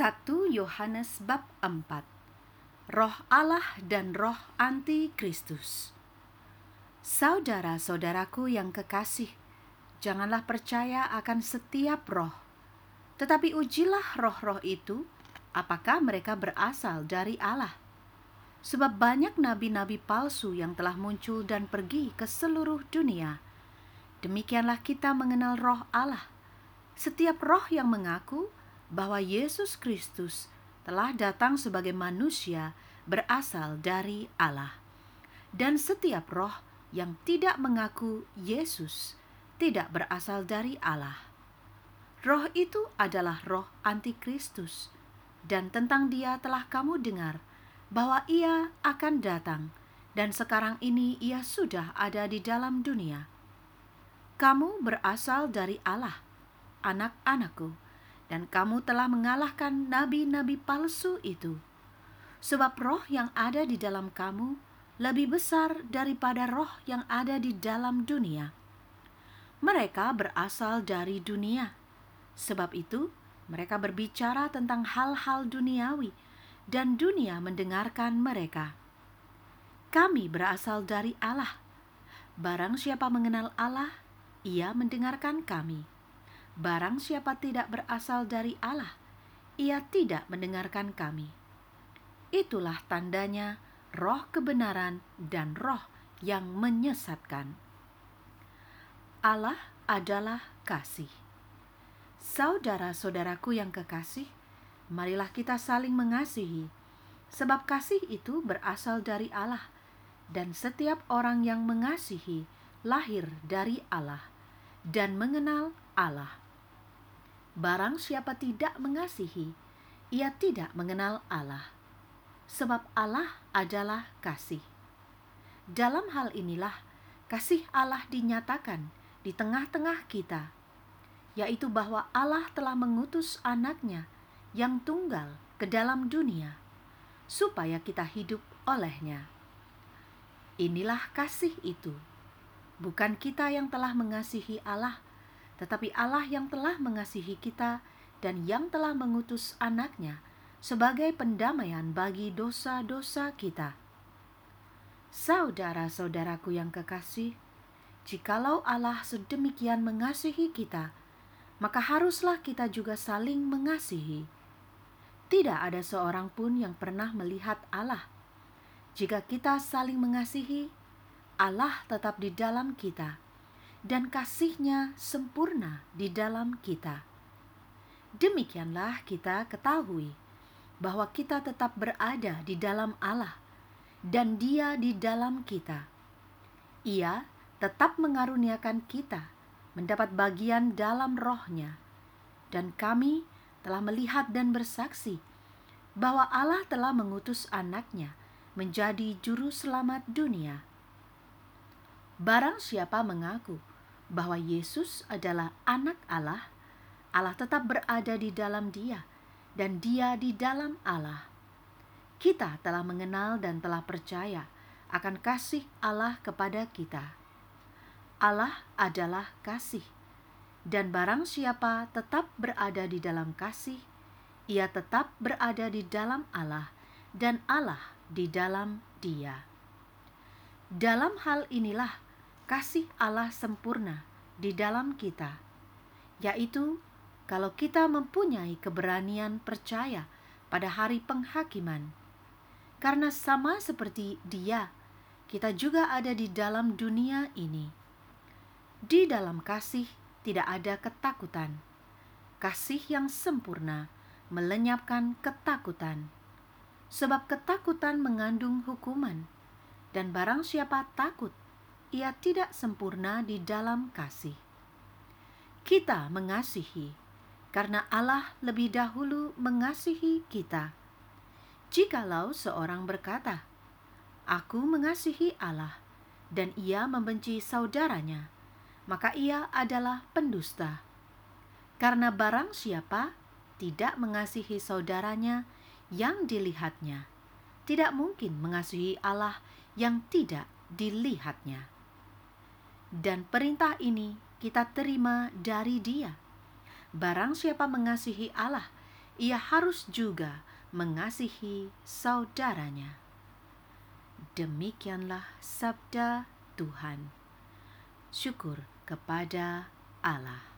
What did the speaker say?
1 Yohanes bab 4 Roh Allah dan roh anti-Kristus Saudara-saudaraku yang kekasih, janganlah percaya akan setiap roh, tetapi ujilah roh-roh itu, apakah mereka berasal dari Allah. Sebab banyak nabi-nabi palsu yang telah muncul dan pergi ke seluruh dunia. Demikianlah kita mengenal roh Allah. Setiap roh yang mengaku bahwa Yesus Kristus telah datang sebagai manusia berasal dari Allah. Dan setiap roh yang tidak mengaku Yesus tidak berasal dari Allah. Roh itu adalah roh antikristus, dan tentang dia telah kamu dengar bahwa ia akan datang, dan sekarang ini ia sudah ada di dalam dunia. Kamu berasal dari Allah, anak-anakku, dan kamu telah mengalahkan nabi-nabi palsu itu. Sebab roh yang ada di dalam kamu lebih besar daripada roh yang ada di dalam dunia. Mereka berasal dari dunia. Sebab itu, mereka berbicara tentang hal-hal duniawi, dan dunia mendengarkan mereka. Kami berasal dari Allah. Barang siapa mengenal Allah, ia mendengarkan kami. Barang siapa tidak berasal dari Allah, ia tidak mendengarkan kami. Itulah tandanya roh kebenaran dan roh yang menyesatkan. Allah adalah kasih. Saudara-saudaraku yang kekasih, marilah kita saling mengasihi, sebab kasih itu berasal dari Allah, dan setiap orang yang mengasihi lahir dari Allah dan mengenal Allah. Barang siapa tidak mengasihi, ia tidak mengenal Allah, sebab Allah adalah kasih. Dalam hal inilah kasih Allah dinyatakan di tengah-tengah kita, yaitu bahwa Allah telah mengutus anaknya yang tunggal ke dalam dunia, supaya kita hidup olehnya. Inilah kasih itu, bukan kita yang telah mengasihi Allah, tetapi Allah yang telah mengasihi kita dan yang telah mengutus anaknya sebagai pendamaian bagi dosa-dosa kita. Saudara-saudaraku yang kekasih, Jikalau Allah sedemikian mengasihi kita, maka haruslah kita juga saling mengasihi. Tidak ada seorang pun yang pernah melihat Allah. Jika kita saling mengasihi, Allah tetap di dalam kita, dan kasihnya sempurna di dalam kita. Demikianlah kita ketahui bahwa kita tetap berada di dalam Allah, dan Dia di dalam kita. Ia tetap mengaruniakan kita mendapat bagian dalam rohnya. Dan kami telah melihat dan bersaksi bahwa Allah telah mengutus anaknya menjadi juru selamat dunia. Barang siapa mengaku bahwa Yesus adalah anak Allah, Allah tetap berada di dalam dia dan dia di dalam Allah. Kita telah mengenal dan telah percaya akan kasih Allah kepada kita. Allah adalah kasih, dan barang siapa tetap berada di dalam kasih, ia tetap berada di dalam Allah, dan Allah di dalam Dia. Dalam hal inilah kasih Allah sempurna di dalam kita, yaitu kalau kita mempunyai keberanian percaya pada hari penghakiman, karena sama seperti Dia, kita juga ada di dalam dunia ini. Di dalam kasih tidak ada ketakutan. Kasih yang sempurna melenyapkan ketakutan, sebab ketakutan mengandung hukuman, dan barang siapa takut, ia tidak sempurna di dalam kasih. Kita mengasihi karena Allah lebih dahulu mengasihi kita. Jikalau seorang berkata, "Aku mengasihi Allah," dan ia membenci saudaranya, maka ia adalah pendusta. Karena barang siapa tidak mengasihi saudaranya yang dilihatnya, tidak mungkin mengasihi Allah yang tidak dilihatnya. Dan perintah ini kita terima dari Dia. Barang siapa mengasihi Allah, ia harus juga mengasihi saudaranya. Demikianlah sabda Tuhan. Syukur kepada Allah.